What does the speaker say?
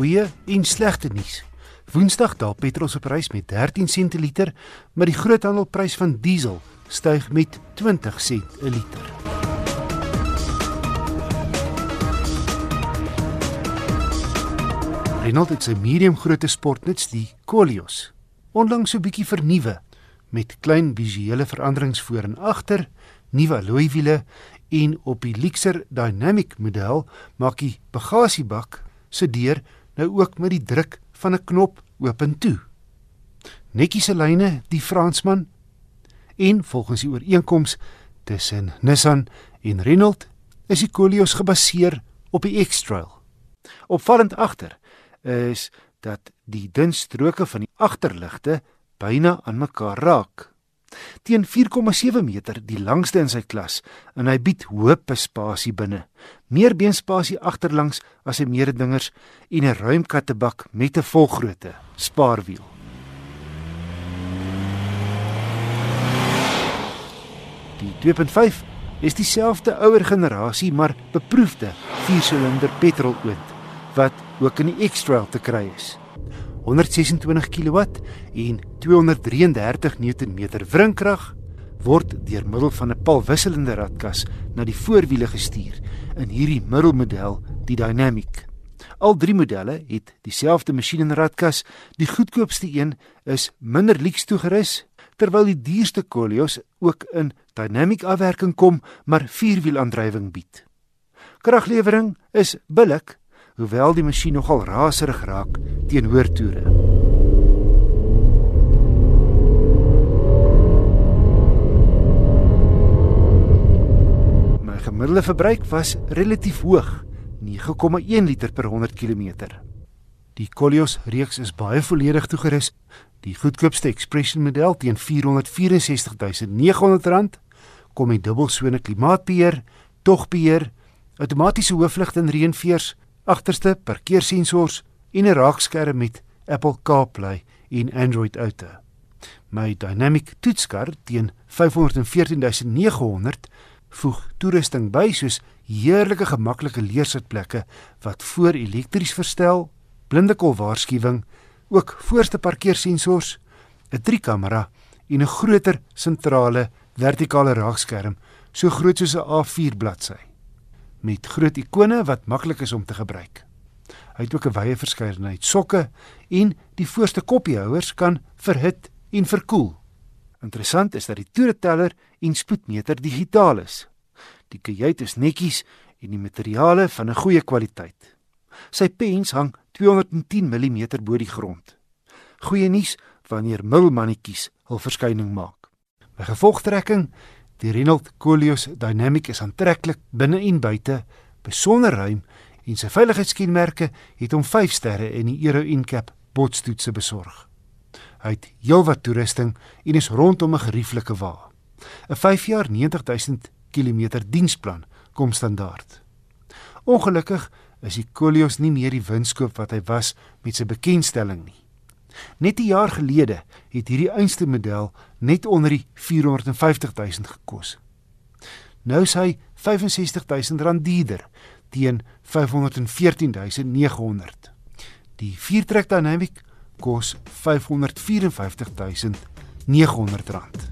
goeie en slegte nuus. Woensdag daal petrol se prys met 13 sent per liter, maar die groothandelprys van diesel styg met 20 sent per liter. Renault het sy medium grootte sportnuts die Koleos onlangs so 'n bietjie vernuwe met klein visuele veranderings voor en agter, nuwe alloy wiele en op die Lexer Dynamic model maak die bagasiebak se deur nou ook met die druk van 'n knop oop en toe. Netjiese lyne, die Fransman en volgens die ooreenkoms tussen Nissan en Renault is die Koleos gebaseer op die X-Trail. Opvallend agter is dat die dun stroke van die agterligte byna aan mekaar raak teen 4,7 meter die langste in sy klas en hy bied hoop spasie binne. Meer beenspasie agterlangs as sy mededingers en 'n ruim kattebak met 'n volgrootte spaarwiel. Die 2.5 is dieselfde ouer generasie maar beproefde 4-silinder petroloond wat ook in die X-Trail te kry is. 126 kW en 233 Nm wringkrag word deur middel van 'n palwisselende ratkas na die voorwiele gestuur in hierdie middelmodel, die Dynamic. Al drie modelle het dieselfde masjien en ratkas. Die goedkoopste een is minder lyks toegerus, terwyl die duurste Koleos ook in Dynamic afwerking kom, maar vierwielaandrywing bied. Kraglewering is billik hoewel die masjien nogal raserig raak teen hoërtoere. My gemiddelde verbruik was relatief hoog, 9,1 liter per 100 km. Die Koleos reeks is baie volledig toegerus. Die goedkoopste Expression model teen R466900 kom met dubbelsone klimaatbeheer, togbeheer, outomatiese hoofligte en reënveers agterste parkeersensors en 'n raakskerm met Apple CarPlay en Android Auto. My Dynamic toetskar teen 514900 voeg toerusting by soos heerlike gemaklike leersitplekke wat voor elektries verstel, blinde kol waarskuwing, ook voorste parkeersensors, 'n 3-kamera en 'n groter sentrale vertikale raakskerm so groot soos 'n A4 bladsy met groot ikone wat maklik is om te gebruik. Hy het ook 'n wye verskeidenheid sokke en die voorste koppiehouers kan verhit en verkoel. Interessant is dat die toereteller en spoedmeter digitaal is. Die kajuit is netjies en die materiale van 'n goeie kwaliteit. Sy pens hang 210 mm bo die grond. Goeie nuus wanneer milmannetjies hul verskyning maak. By gevolgtrekking Die Renault Koleos Dynamic is aantreklik binne en buite, besonder ruim en sy veiligheidskenmerke het hom 5 sterre in die Euro NCAP botstoetse besorg. Hy het heelwat toerusting en is rondom 'n gerieflike wa. 'n 5 jaar 90000 km diensplan kom standaard. Ongelukkig is die Koleos nie meer die winskoop wat hy was met sy bekendstelling nie. Net 'n jaar gelede het hierdie einste model net onder die 450 000 gekos. Nou is hy 65 000 rand duurder teen 514 900. Die 4-trek Dynamic kos 554 900 rand.